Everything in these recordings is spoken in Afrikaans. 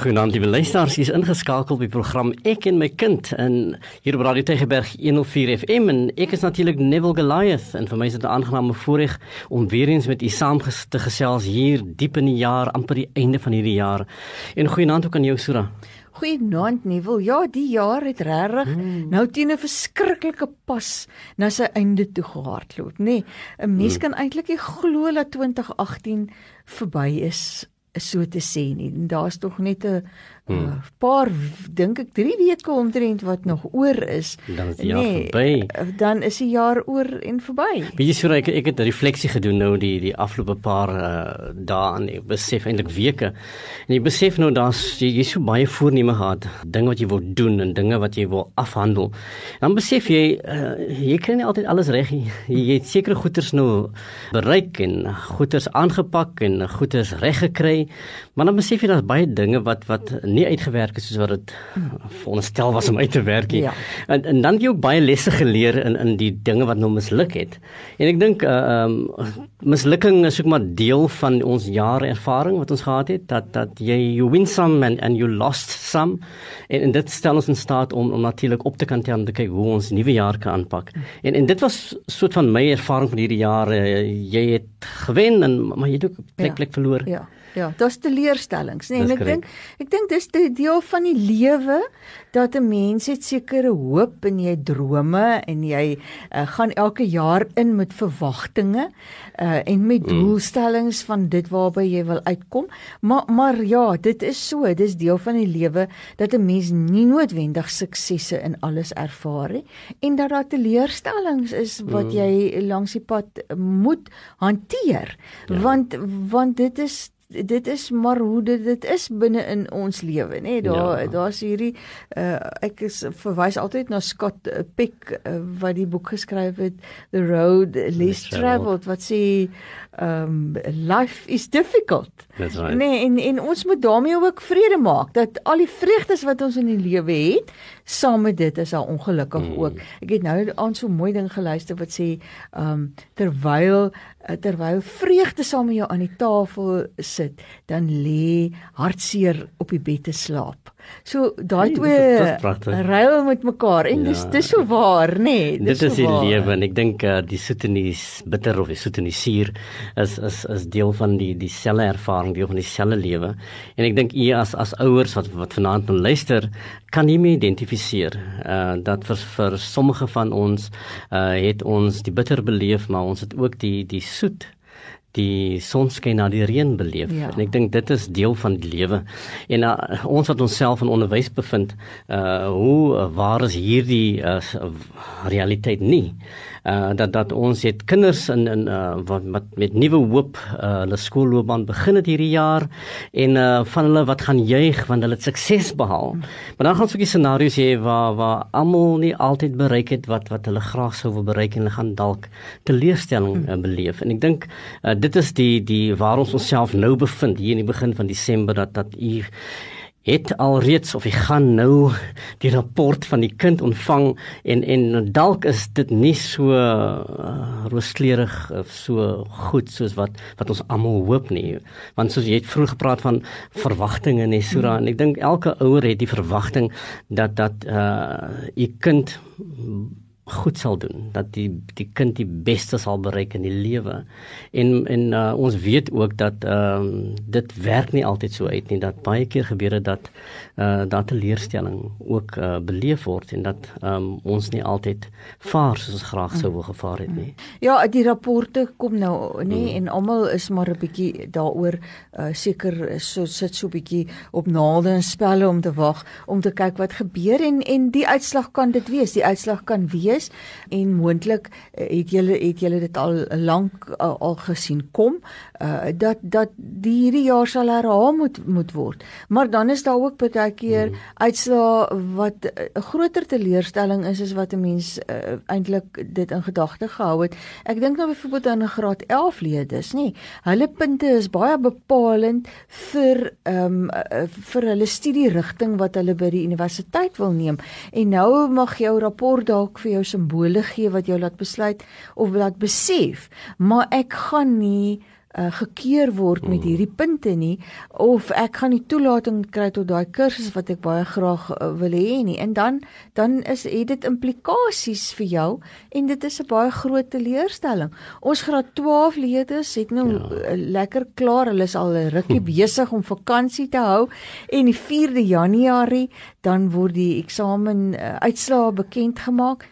Goeienaand lieve luisteraars, is ingeskakel by program Ek en my kind in hier op Radio Tegeberg 104 FM en ek is natuurlik Neville Goliath en vir my is dit 'n aangename voorreg om weer eens met u saam te gesels hier diep in die jaar, amper die einde van hierdie jaar. En goeienaand ook aan jou Sura. Goeienaand Neville. Ja, die jaar het regtig hmm. nou teen 'n verskriklike pas na sy einde toe gehardloop, nê. Nee, 'n Mens hmm. kan eintlik nie glo dat 2018 verby is so te sê nie. Daar's tog net 'n hmm. uh, paar dink ek 3 weke omtrent wat nog oor is. Dan is die jaar nee, verby. Uh, dan is die jaar oor en verby. Wie jy sê ek ek het 'n refleksie gedoen nou die die afgelope paar uh, dae en ek besef eintlik weke. En jy besef nou daar's jy, jy so baie voorneme gehad, dinge wat jy wil doen en dinge wat jy wil afhandel. Dan besef jy uh, jy kry nie altyd alles reg nie. Jy het sekere goeders nou bereik en goeders aangepak en goeders reg gekry maar dan besef jy daar's baie dinge wat wat nie uitgewerk is soos wat dit veronderstel was om uit te werk nie. Ja. En en dan het jy ook baie lesse geleer in in die dinge wat nou misluk het. En ek dink uh um mislukking is ook maar deel van ons jare ervaring wat ons gehad het dat dat jy you win some and and you lost some en, en dit stel ons in staat om om natuurlik op te kan tel om te kyk hoe ons nuwe jaar kan aanpak. En en dit was soort van my ervaring van hierdie jare. Jy het gewen en maar jy het ook pleklik ja. verloor. Ja. Ja, dis teleurstellings, nee, en ek dink ek dink dis 'n deel van die lewe dat 'n mens het sekere hoop en jy drome en jy uh, gaan elke jaar in met verwagtinge uh, en met mm. doelstellings van dit waarby jy wil uitkom. Maar maar ja, dit is so, dis deel van die lewe dat 'n mens nie noodwendig suksesse in alles ervaar nie en dat daar teleurstellings is wat mm. jy langs die pad moet hanteer. Ja. Want want dit is dit is maar hoe dit dit is binne in ons lewe nê daar ja. daar's hierdie uh, ek is verwys altyd na Scott Peck uh, wat die boek geskryf het The Road Less Traveled wat sê um life is difficult. Right. Nee, en en ons moet daarmee ook vrede maak dat al die vreugdes wat ons in die lewe het, saam met dit is al ongelukkig mm. ook. Ek het nou aan so 'n mooi ding geluister wat sê um terwyl eh, terwyl vreugde saam met jou aan die tafel sit, dan lê hartseer op die bed te slaap. So daai twee ruil met mekaar en ja. dis dis so waar nê nee, dit is die lewe en ek dink uh, die soet en die bitter of die soet en die suur is is is deel van die dieselfde ervaring deel van dieselfde lewe. En ek dink u as as ouers wat wat vanaand nou luister kan nie meer identifiseer uh, dat vir vir sommige van ons uh, het ons die bitter beleef maar ons het ook die die soet die sonskyn na die reën beleef. Ja. En ek dink dit is deel van die lewe. En uh, ons wat onsself in onderwys bevind, uh hoe uh, waar is hierdie uh, realiteit nie? uh dat dat ons het kinders in in uh wat, wat met nuwe hoop uh hulle skoolloopbaan begin het hierdie jaar en uh van hulle wat gaan juig want hulle het sukses behaal. Maar dan gaan ons ook die scenario's hê waar waar almal nie altyd bereik het wat wat hulle graag sou wil bereik en hulle gaan dalk teleurstelling uh, beleef. En ek dink uh, dit is die die waar ons onsself nou bevind hier in die begin van Desember dat dat u het alreeds of jy gaan nou die rapport van die kind ontvang en en dalk is dit nie so uh, rooskleurig of so goed soos wat wat ons almal hoop nie. Want soos jy het vroeg gepraat van verwagtinge en Sura en ek dink elke ouer het die verwagting dat dat uh u kind goed sal doen dat die die kind die beste sal bereik in die lewe en en uh, ons weet ook dat ehm um, dit werk nie altyd so uit nie dat baie keer gebeur dit dat uh, dat 'n leerstelling ook uh, beleef word en dat ehm um, ons nie altyd vaar soos ons graag sou wou gevaar het nie ja die rapporte kom nou nê mm. en almal is maar 'n bietjie daaroor uh, seker so sit so 'n bietjie op naalde en spelle om te wag om te kyk wat gebeur en en die uitslag kan dit wees die uitslag kan wees is en moontlik uh, het julle het julle dit al lank uh, al gesien kom uh, dat dat die hierdie jaar sal herhaal moet moet word. Maar dan is daar ook baie keer hmm. uitslae wat 'n uh, groter teleurstelling is as wat 'n mens uh, eintlik dit in gedagte gehou het. Ek dink nou byvoorbeeld aan 'n graad 11 leerders, nê. Hulle punte is baie bepalend vir ehm um, uh, vir hulle studierigting wat hulle by die universiteit wil neem. En nou mag jou rapport dalk vir jou simbole gee wat jou laat besluit of laat besef, maar ek gaan nie uh, gekeer word met hierdie punte nie of ek gaan nie toelating kry tot daai kursus wat ek baie graag uh, wil hê nie. En dan dan is het dit implikasies vir jou en dit is 'n baie groot teleurstelling. Ons graad 12 leerders het nou ja. lekker klaar, hulle is al 'n rukkie besig om vakansie te hou en die 4de Januarie dan word die eksamen uh, uitslae bekend gemaak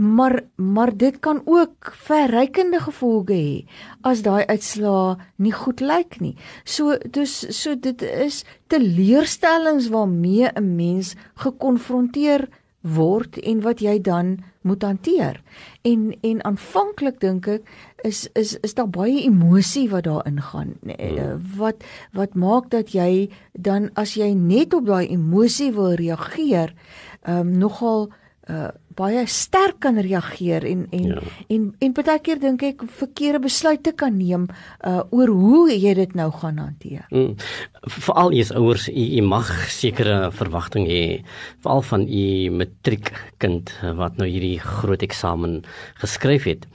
maar maar dit kan ook verrykende gevolge hê as daai uitslaa nie goed lyk nie. So dus so dit is teleurstellings waarmee 'n mens gekonfronteer word en wat jy dan moet hanteer. En en aanvanklik dink ek is is is daar baie emosie wat daarin gaan. Hmm. Wat wat maak dat jy dan as jy net op daai emosie wil reageer, ehm um, nogal uh baie sterk kan reageer en en ja. en en baie keer dink ek verkeerde besluite kan neem uh oor hoe jy dit nou gaan hanteer. Mm. Veral is ouers u mag sekere verwagting hê veral van u matriekkind wat nou hierdie groot eksamen geskryf het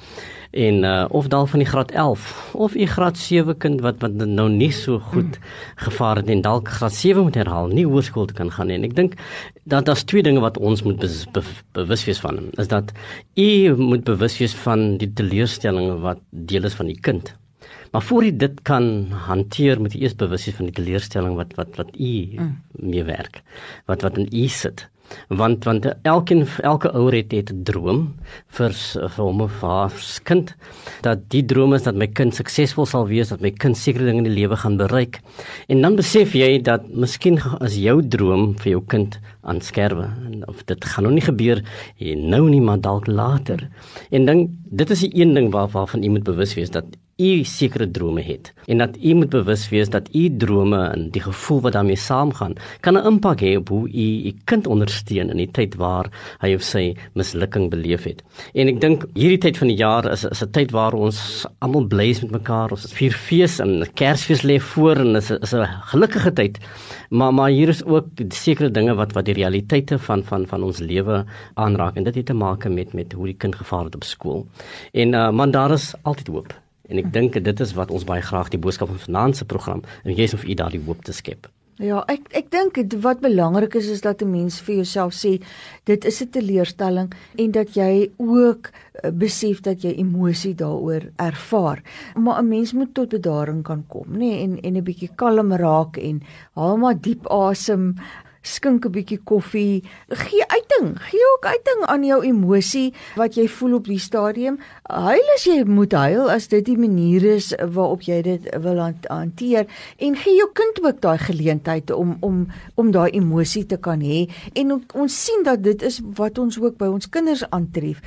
en uh, of dalk van die graad 11 of u graad 7 kind wat wat nou nie so goed gevaar het en dalk graad 7 moet herhaal, nie hoërskool kan gaan nie. En ek dink dat daar's twee dinge wat ons moet be be bewus wees van. Is dat u moet bewus wees van die teleurstellings wat deel is van die kind. Maar voor jy dit kan hanteer, moet jy eers bewus wees van die teleurstelling wat wat wat u mm. mee werk. Wat wat in u sit want want elkeen elke ouer het 'n droom vir vir hom of haar kind dat die droom is dat my kind suksesvol sal wees dat my kind sekere dinge in die lewe gaan bereik. En dan besef jy dat miskien as jou droom vir jou kind aan skerwe of dit gaan nog nie gebeur nou nie maar dalk later. En dan dit is die een ding waarvan jy moet bewus wees dat u sekere drome het en dat u moet bewus wees dat u drome en die gevoel wat daarmee saamgaan kan 'n impak hê op hoe u u kind ondersteun in die tyd waar hy of sy mislukking beleef het. En ek dink hierdie tyd van die jaar is is 'n tyd waar ons almal bly is met mekaar. Ons vier fees en Kersfees lê voor en is is 'n gelukkige tyd. Maar maar hier is ook sekere dinge wat wat die realiteite van van van ons lewe aanraak en dit het te maak met met hoe die kind gevaar het op skool. En uh, man daar is altyd hoop. En ek dink dit is wat ons baie graag die boodskap van finansie program en jy's of u daardie hoop te skep. Ja, ek ek dink wat belangrik is is dat 'n mens vir jouself sê dit is 'n teleurstelling en dat jy ook uh, besef dat jy emosie daaroor ervaar. Maar 'n mens moet tot bedaring kan kom, nê, nee, en en 'n bietjie kalm raak en haal maar diep asem skink 'n bietjie koffie, gee uiting, gee ook uiting aan jou emosie wat jy voel op die stadium. Huil as jy moet huil as dit die manier is waarop jy dit wil hanteer en gee jou kind ook daai geleentheid om om om daai emosie te kan hê en ons sien dat dit is wat ons ook by ons kinders aantref.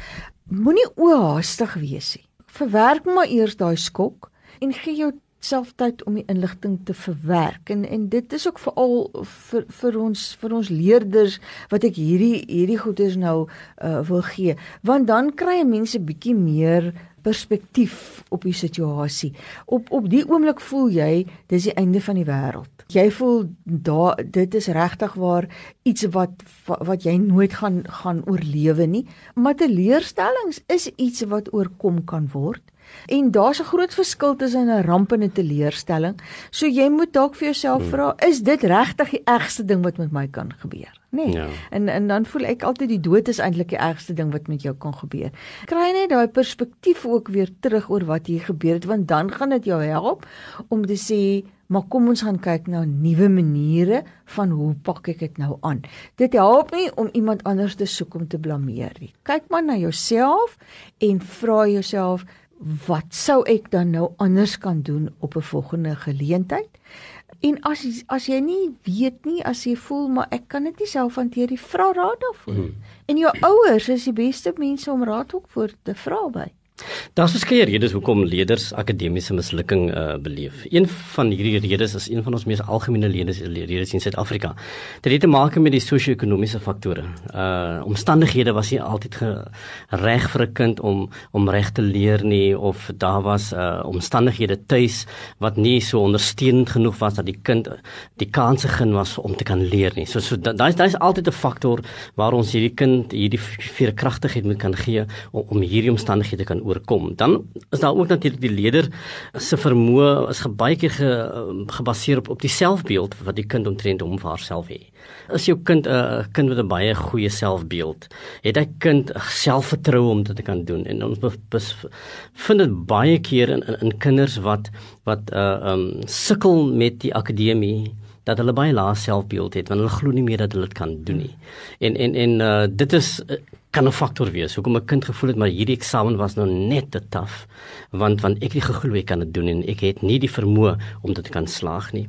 Moenie oorhaastig wees nie. Verwerk maar eers daai skok en gee jou self tyd om die inligting te verwerk. En en dit is ook veral vir vir ons vir ons leerders wat ek hierdie hierdie goeders nou uh, wil gee. Want dan kry mense bietjie meer perspektief op die situasie. Op op die oomblik voel jy dis die einde van die wêreld. Jy voel daar dit is regtig waar iets wat wat jy nooit gaan gaan oorlewe nie. Maar teleurstellings is iets wat oorkom kan word En daar's 'n groot verskil tussen 'n ramp en 'n teleurstelling. So jy moet dalk vir jouself hmm. vra, is dit regtig die ergste ding wat met my kan gebeur? Nee. Ja. En en dan voel ek altyd die dood is eintlik die ergste ding wat met jou kan gebeur. Kry net daai perspektief ook weer terug oor wat hier gebeur het want dan gaan dit jou help om te sê Maar kom ons gaan kyk na nuwe maniere van hoe pak ek dit nou aan. Dit help nie om iemand anders te soek om te blameer nie. Kyk maar na jouself en vra jouself, wat sou ek dan nou anders kan doen op 'n volgende geleentheid? En as as jy nie weet nie, as jy voel maar ek kan dit nie self hanteer nie, vra raad daarvoor. Mm. En jou ouers is die beste mense om raad ook voor te vra by. Daar's verskeie redes hoekom leerders akademiese mislukking uh, beleef. Een van hierdie redes is een van ons mees algemene redes redes in Suid-Afrika. Dit het te maak met die sosio-ekonomiese faktore. Uh omstandighede was nie altyd reg vir 'n kind om om reg te leer nie of daar was uh omstandighede tuis wat nie so ondersteunend genoeg was dat die kind die kanse gen was om te kan leer nie. So so daai daai is altyd 'n faktor waar ons hierdie kind hierdie veerkragtigheid moet kan gee om, om hierdie omstandighede kan oorkom. Dan is daar ook natuurlik die leier se vermoë is baie keer ge, gebaseer op op die selfbeeld wat die kind omtrent hom vir haarself het. As jou kind 'n uh, kind met 'n baie goeie selfbeeld, het hy kind selfvertroue om dit te kan doen. En ons vind dit baie keer in, in in kinders wat wat uh um sukkel met die akademie dat hulle baie lae selfbeeld het want hulle glo nie meer dat hulle dit kan doen nie. En en en uh, dit is kan 'n faktor wees hoekom 'n kind gevoel het maar hierdie eksamen was nou net te taaf want want ek het geglo ek kan dit doen en ek het nie die vermoë om dit te kan slaag nie.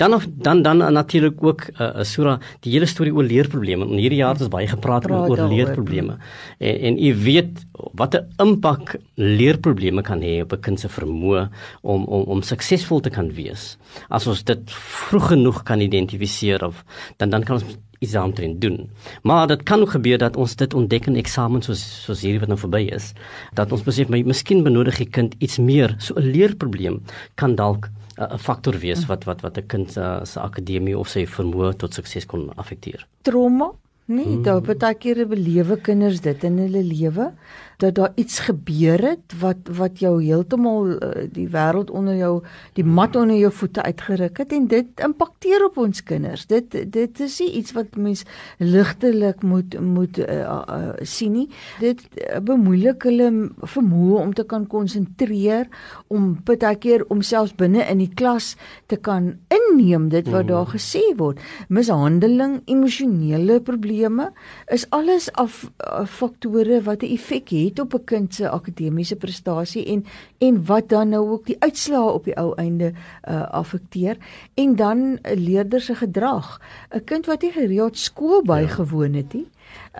Dan of dan dan natuurlik ook 'n uh, uh, sura die hele storie oor leerprobleme. In hierdie jaar het ons baie gepraat Praat oor leerprobleme. En en u weet wat 'n impak leerprobleme kan hê op 'n kind se vermoë om om om suksesvol te kan wees. As ons dit vroeg genoeg kan identifiseer of dan dan kan ons iets daaromtrent doen. Maar dit kan ook gebeur dat ons dit ontdek in eksamens soos soos hierdie wat nou verby is, dat ons besef maar miskien benodig die kind iets meer. So 'n leerprobleem kan dalk 'n faktor wees wat wat wat 'n kind uh, se akademie of sy vermoë tot sukses kon affekteer. Trauma? Nee, hmm. daar baie keer belewe kinders dit in hulle lewe dat daar iets gebeur het wat wat jou heeltemal uh, die wêreld onder jou die mat onder jou voete uitgeruk het en dit impakteer op ons kinders. Dit dit is nie iets wat mens ligtelik moet moet uh, uh, sien nie. Dit bemoeilik hulle vermoë om te kan konsentreer, om baie keer om selfs binne in die klas te kan inneem dit wat daar mm. gesê word. Mishandeling, emosionele probleme is alles af uh, faktore wat 'n effek het het op 'n kind se akademiese prestasie en en wat dan nou ook die uitslae op die ou einde uh, affekteer en dan 'n leerder se gedrag. 'n Kind wat nie gereeld skool bygewoon het nie,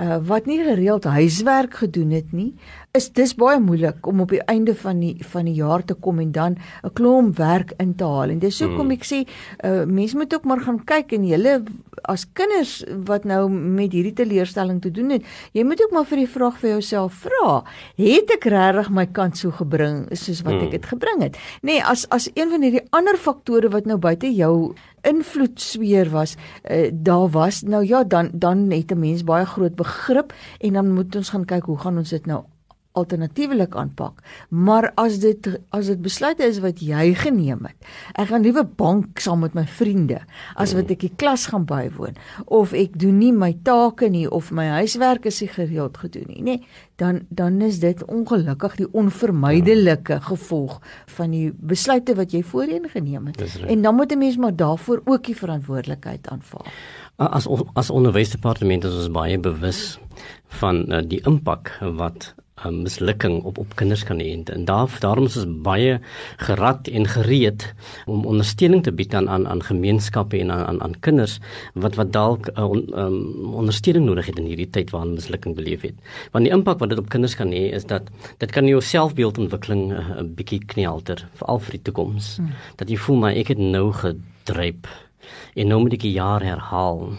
uh, wat nie gereeld huiswerk gedoen het nie, is dis baie moeilik om op die einde van die van die jaar te kom en dan 'n klomp werk in te haal. En dis hoekom mm. ek sê uh, mense moet ook maar gaan kyk en julle as kinders wat nou met hierdie teleurstelling te doen het, jy moet ook maar vir die vraag vir jouself vra, het ek regtig my kant so gebring soos wat ek dit gebring het? Nee, as as een van hierdie ander faktore wat nou buite jou invloed sweer was, uh, daar was nou ja, dan dan het 'n mens baie groot begrip en dan moet ons gaan kyk hoe gaan ons dit nou alternatiefelik aanpak. Maar as dit as dit besluite is wat jy geneem het, ek gaan liewe bank saam met my vriende as wat ek die klas gaan bywoon of ek doen nie my take nie of my huiswerk is nie gereeld gedoen nie, nê, dan dan is dit ongelukkig die onvermydelike gevolg van die besluite wat jy voorheen geneem het. En dan moet 'n mens maar daarvoor ook die verantwoordelikheid aanvaar. As as onderwysdepartement is ons baie bewus van uh, die impak wat 'n um, mislukking op op kinders kan hê en daar daarom is ons baie gerad en gereed om ondersteuning te bied aan aan aan gemeenskappe en aan aan, aan kinders wat wat dalk uh, on, um, ondersteuning nodig het in hierdie tyd waarin mislukking beleef het. Want die impak wat dit op kinders kan hê is dat dit kan jou selfbeeldontwikkeling uh, 'n uh, bietjie knielter veral vir die toekoms. Hmm. Dat jy voel maar ek het nou gedryp en nou moet ek 'n jaar herhaal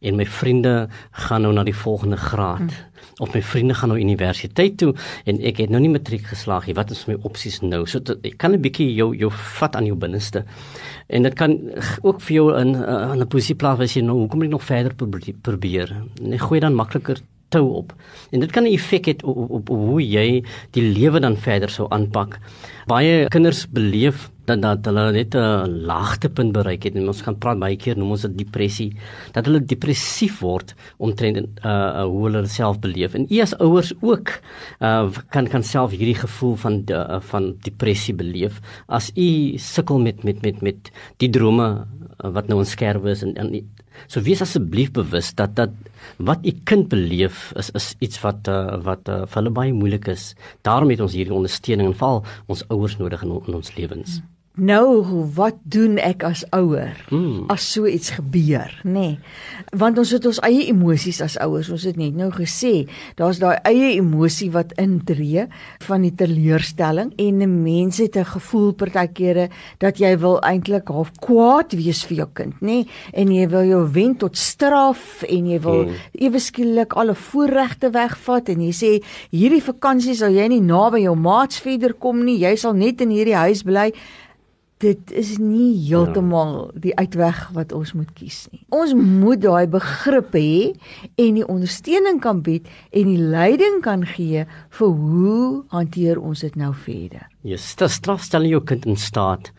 en my vriende gaan nou na die volgende graad. Hmm of my vriende gaan nou universiteit toe en ek het nou nie matriek geslaag nie. Wat is my opsies nou? So ek kan 'n bietjie jou jou vat aan jou binneste. En dit kan ook vir jou in 'n 'n posisie plaas as jy nou hoekom ek nog verder probeer. Net gooi dan makliker tou op. En dit kan 'n effek hê op, op, op hoe jy die lewe dan verder sou aanpak. Baie kinders beleef dat dat hulle net 'n laagtepunt bereik het en ons gaan praat baie keer noem ons dit depressie dat hulle depressief word omtrent uh, uh hoe hulle self beleef en as ouers ook uh kan kan self hierdie gevoel van de, uh, van depressie beleef as u sukkel met met met met die drome uh, wat nou onskerwe is en, en so wees asseblief bewus dat dat wat u kind beleef is is iets wat uh, wat uh, vir hulle baie moeilik is daarom het ons hierdie ondersteuning en val ons ouers nodig in, in ons lewens hmm. Nou, wat doen ek as ouer hmm. as so iets gebeur, nê? Nee. Want ons het ons eie emosies as ouers, ons het net nou gesê, daar's daai eie emosie wat intree van die teleurstelling en 'n mens het 'n gevoel partykeere dat jy wil eintlik half kwaad wees vir jou kind, nê? Nee. En jy wil jou wen tot straf en jy wil hmm. ewe skielik alle voorregte wegvat en jy sê hierdie vakansie sal jy nie naby jou maats verder kom nie, jy sal net in hierdie huis bly dit is nie heeltemal die uitweg wat ons moet kies nie. Ons moet daai begrip hê en die ondersteuning kan bied en die leiding kan gee vir hoe hanteer ons dit nou verder. Jy yes, straf stel jou kind in staat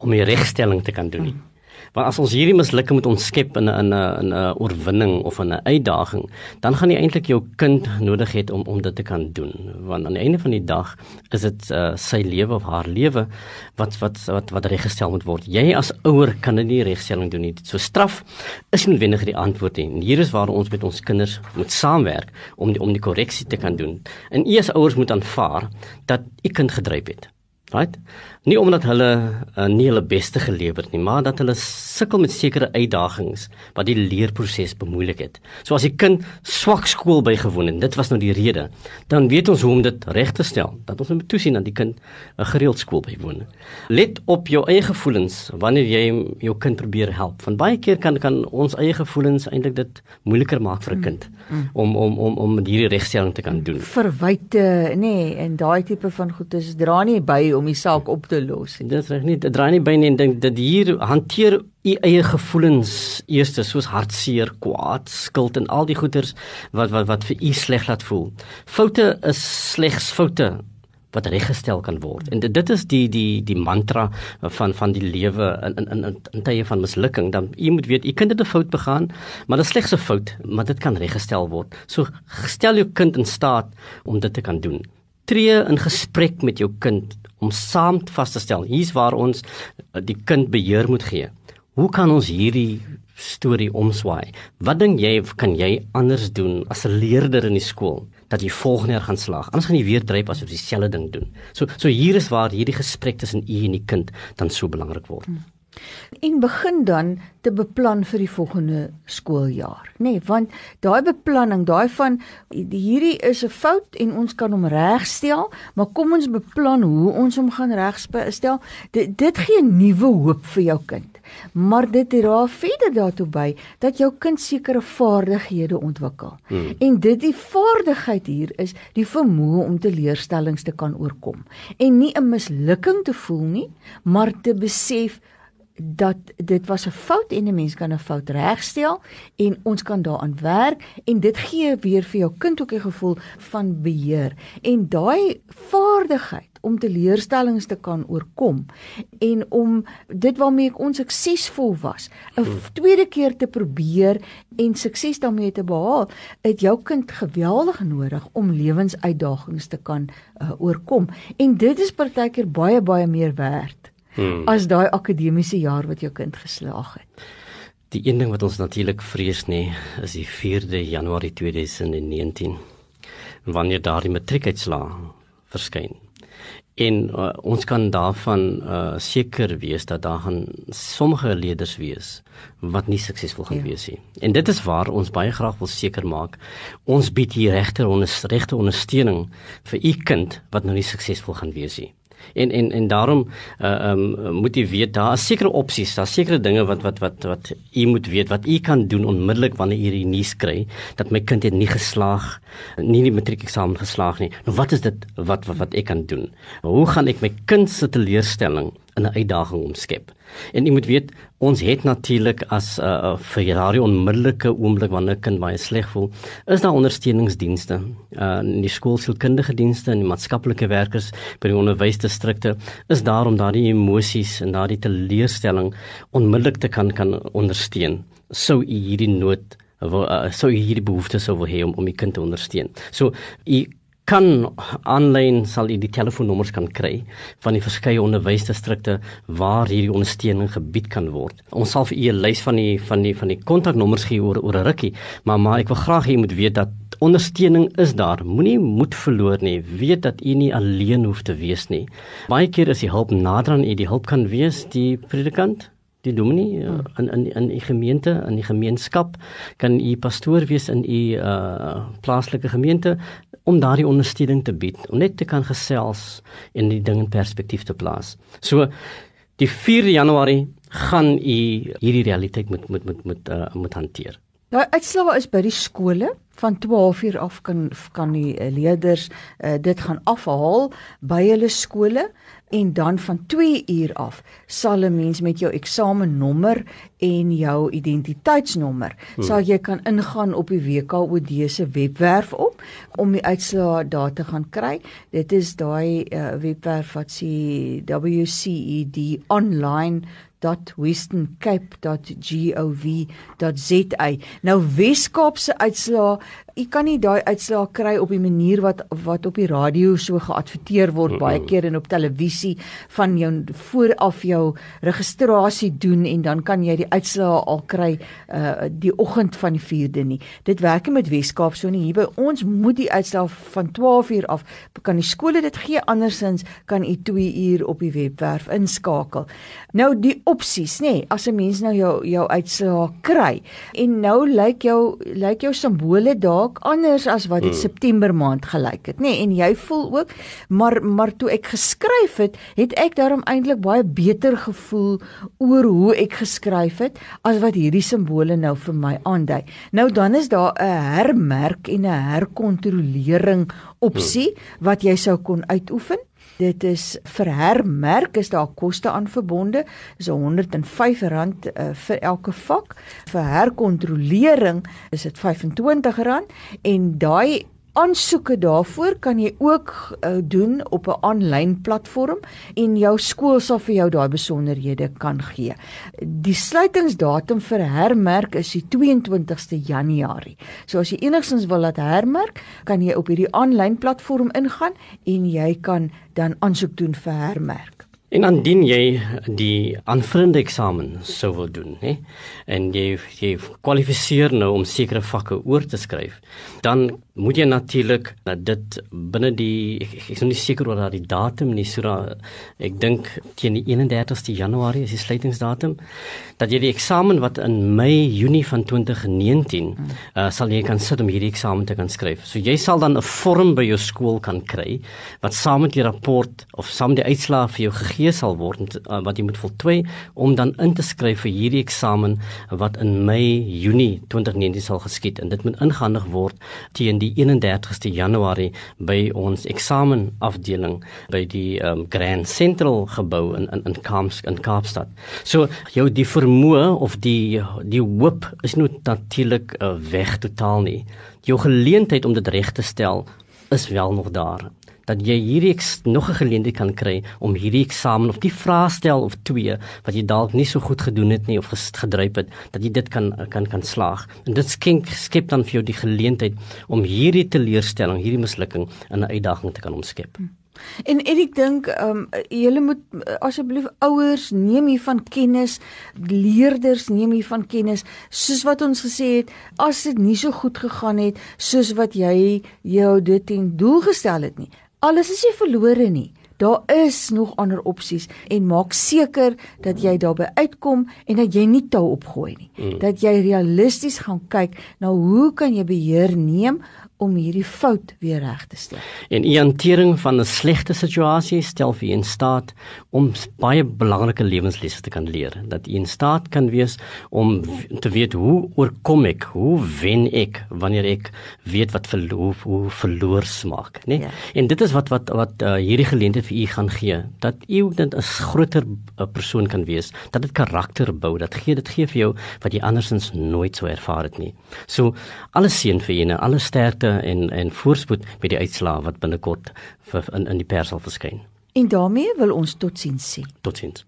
om die regstelling te kan doen. Hmm. Want as ons hierdie mislukking moet ontskep in 'n 'n 'n oorwinning of 'n uitdaging, dan gaan jy eintlik jou kind nodig hê om om dit te kan doen. Want aan die einde van die dag is dit uh, sy lewe of haar lewe wat wat wat wat reggestel moet word. Jy as ouer kan dit nie regstelling doen nie. So straf is nie noodwendig die antwoord nie. En hier is waar ons met ons kinders moet saamwerk om die, om die korreksie te kan doen. En u as ouers moet aanvaar dat u kind gedryf het. Right? Nie omdat hulle uh, nie hulle beste gelewer het nie, maar dat hulle sukkel met sekere uitdagings wat die leerproses bemoeilik het. So as die kind swak skool bygewoon het, dit was nou die rede, dan weet ons hoe om dit reg te stel. Dat ons moet toesien dat die kind 'n gereeld skool bywoon. Let op jou eie gevoelens wanneer jy jou kind probeer help. Van baie keer kan kan ons eie gevoelens eintlik dit moeiliker maak vir 'n kind mm, mm. om om om om hierdie regstelling te kan doen. Verwyte, nê, nee, en daai tipe van goedes dra nie by om die saak op te los. Dit reg nie, dit draai nie by nie en dink dat hier hanteer u eie gevoelens eers soos hartseer, kwaad, skuld en al die goeters wat wat wat vir u sleg laat voel. Foute is slegs foute wat reggestel kan word. En dit is die die die mantra van van die lewe in in in in tye van mislukking. Dan u moet weet, u kind het 'n fout begaan, maar dit is slegs 'n fout, maar dit kan reggestel word. So stel jou kind in staat om dit te kan doen tree in gesprek met jou kind om saam vas te stel hier's waar ons die kind beheer moet gee. Hoe kan ons hierdie storie omswaai? Wat dink jy kan jy anders doen as 'n leerder in die skool dat jy volgende jaar gaan slaag? Anders gaan jy weer dryp as jy dieselfde ding doen. So so hier is waar hierdie gesprek tussen u en die kind dan so belangrik word. Hmm en begin dan te beplan vir die volgende skooljaar. Nê nee, want daai beplanning daai van hierdie is 'n fout en ons kan hom regstel maar kom ons beplan hoe ons hom gaan regstel. Dit, dit gee nuwe hoop vir jou kind. Maar dit dra verder daartoe by dat jou kind sekere vaardighede ontwikkel. Hmm. en dit die vaardigheid hier is die vermoë om teleurstellings te kan oorkom. En nie 'n mislukking te voel nie maar te besef dat dit was 'n fout en 'n mens kan 'n fout regstel en ons kan daaraan werk en dit gee weer vir jou kind ook 'n gevoel van beheer en daai vaardigheid om teleurstellings te kan oorkom en om dit waarmee ek onsuksesvol was 'n hmm. tweede keer te probeer en sukses daarmee te behaal het jou kind geweldig nodig om lewensuitdagings te kan uh, oorkom en dit is partykeer baie baie meer werd hmm. as daai akademiese jaar wat jou kind geslaag het. Die een ding wat ons natuurlik vrees nê, is die 4de Januarie 2019 wanneer daardie matriekuitslae verskyn. En uh, ons kan daarvan uh, seker wees dat daar gaan sommige leerders wees wat nie suksesvol gaan ja. wees nie. En dit is waar ons baie graag wil seker maak ons bied hier regter regte ondersteuning vir u kind wat nou nie suksesvol gaan wees nie en en en daarom uh um moet jy weet daar is sekere opsies, daar sekere dinge wat wat wat wat u moet weet wat u kan doen onmiddellik wanneer u die nuus kry dat my kind het nie geslaag nie die matriekeksamen geslaag nie. Nou wat is dit wat wat wat ek kan doen? Hoe gaan ek my kind se teleurstelling in 'n uitdaging omskep. En jy moet weet, ons het natuurlik as 'n uh, uh, vir daardie onmiddellike oomblik wanneer 'n kind baie sleg voel, is daar ondersteuningsdienste, uh in die skoolsielkundige dienste en die maatskaplike werkers by die onderwysdistrikte is daar om daardie emosies en daardie teleurstelling onmiddellik te kan kan ondersteun. Sou u hierdie nood uh, sou u hierdie behoefte sou hê om om u kind te ondersteun. So u kan aanlyn sal u die telefoonnommers kan kry van die verskeie onderwysdistrikte waar hierdie ondersteuning gebied kan word. Ons sal vir u 'n lys van die van die van die kontaknommers gee oor oor 'n rukkie, maar maar ek wil graag hê u moet weet dat ondersteuning is daar. Moenie moed verloor nie. Weet dat u nie alleen hoef te wees nie. Baie keer is die hulp nader aan u. Die hulp kan wees die predikant die dominee uh, in in in die gemeente in die gemeenskap kan u pastoor wees in u uh, plaaslike gemeente om daardie ondersteuning te bied om net te kan gesels en die ding in perspektief te plaas. So die 4 Januarie gaan u hierdie realiteit moet moet moet moet uh, moet hanteer. Daai uitslae is by die skole van 12 uur af kan kan die eh, leerders uh, dit gaan afhaal by hulle skole en dan van 2 uur af sal 'n mens met jou eksamennommer en jou identiteitsnommer hmm. sal jy kan ingaan op die WKOD se webwerf op om die uitslae daar te gaan kry. Dit is daai uh, webwerf wat sê WCED online www.westerncape.gov.za. Nou Weskaapse uitslae, jy kan nie daai uitslae kry op die manier wat wat op die radio so geadverteer word baie keer en op televisie van jou vooraf jou registrasie doen en dan kan jy die uitslae al kry uh die oggend van die 4de nie. Dit werk nie met Weskaap so nie. Hier by ons moet die uitslae van 12 uur af kan die skole dit gee andersins kan u 2 uur op die webwerf inskakel. Nou die opsies, nê, nee, as 'n mens nou jou jou uitslae kry. En nou lyk jou lyk jou simbole dalk anders as wat dit hmm. September maand gelyk het, nê? Nee, en jy voel ook maar maar toe ek geskryf het, het ek daarom eintlik baie beter gevoel oor hoe ek geskryf het as wat hierdie simbole nou vir my aandui. Nou dan is daar 'n hermerk en 'n herkontrolering opsie hmm. wat jy sou kon uitoefen. Dit is vir hermerk is daar koste aan verbonde. Dis R105 uh, vir elke vak. Vir herkontrolering is dit R25 en daai Aansoeke daarvoor kan jy ook uh, doen op 'n aanlyn platform en jou skool sal vir jou daai besonderhede kan gee. Die sluitingsdatum vir hermerk is die 22ste Januarie. So as jy enigstens wil laat hermerk, kan jy op hierdie aanlyn platform ingaan en jy kan dan aansoek doen vir hermerk. En indien jy die aanvullende eksamen sou wil doen, hè, en jy jy kwalifiseer nou om sekere vakke oor te skryf, dan moet jy natuurlik dat dit binne die ek, ek is nie seker oor daardie datum nie, so da, ek dink teen die 31ste Januarie is die sluitingsdatum dat jy die eksamen wat in Mei, Junie van 2019 hmm. uh, sal jy kan sit om hierdie eksamen te kan skryf. So jy sal dan 'n vorm by jou skool kan kry wat saam met die rapport of saam met die uitslae vir jou gegee gegee sal word uh, wat jy moet voltooi om dan in te skryf vir hierdie eksamen wat in Mei Junie 2019 sal geskied en dit moet ingehandig word teen die 31ste Januarie by ons eksamenafdeling by die um, Grand Central gebou in in in, Kamps, in Kaapstad. So jou die vermoë of die die hoop is nou natuurlik uh, weg totaal nie. Jou geleentheid om dit reg te stel is wel nog daar dat jy hierdie nog 'n geleentheid kan kry om hierdie eksamen of die vraestel of twee wat jy dalk nie so goed gedoen het nie of gedryf het dat jy dit kan kan kan slaag. En dit skenk skep dan vir jou die geleentheid om hierdie teleurstelling, hierdie mislukking in 'n uitdaging te kan omskep. Hmm. En ek dink ehm um, julle moet asseblief ouers neem hiervan kennis, leerders neem hiervan kennis, soos wat ons gesê het, as dit nie so goed gegaan het soos wat jy jou dit ten doel gestel het nie, alles is nie verlore nie. Daar is nog ander opsies en maak seker dat jy daarby uitkom en dat jy nie tou opgooi nie. Mm. Dat jy realisties gaan kyk na nou hoe kan jy beheer neem om hierdie fout weer reg te stel. En u hantering van 'n slegte situasie stel vir u in staat om baie belangrike lewenslesse te kan leer. Dat u in staat kan wees om te weet hoe oorkom ek, hoe wen ek wanneer ek weet wat verloor hoe verloor smaak, né? Nee? Ja. En dit is wat wat wat uh, hierdie geleentheid vir u gaan gee. Dat u net 'n groter uh, persoon kan wees, dat dit karakter bou, dat gee dit gee vir jou wat jy andersins nooit sou ervaar het nie. So alles seën vir julle, alle sterkte en en voorspoed met die uitslae wat binnekort in in die pers sal verskyn. En daarmee wil ons totsiens sê. Totsiens.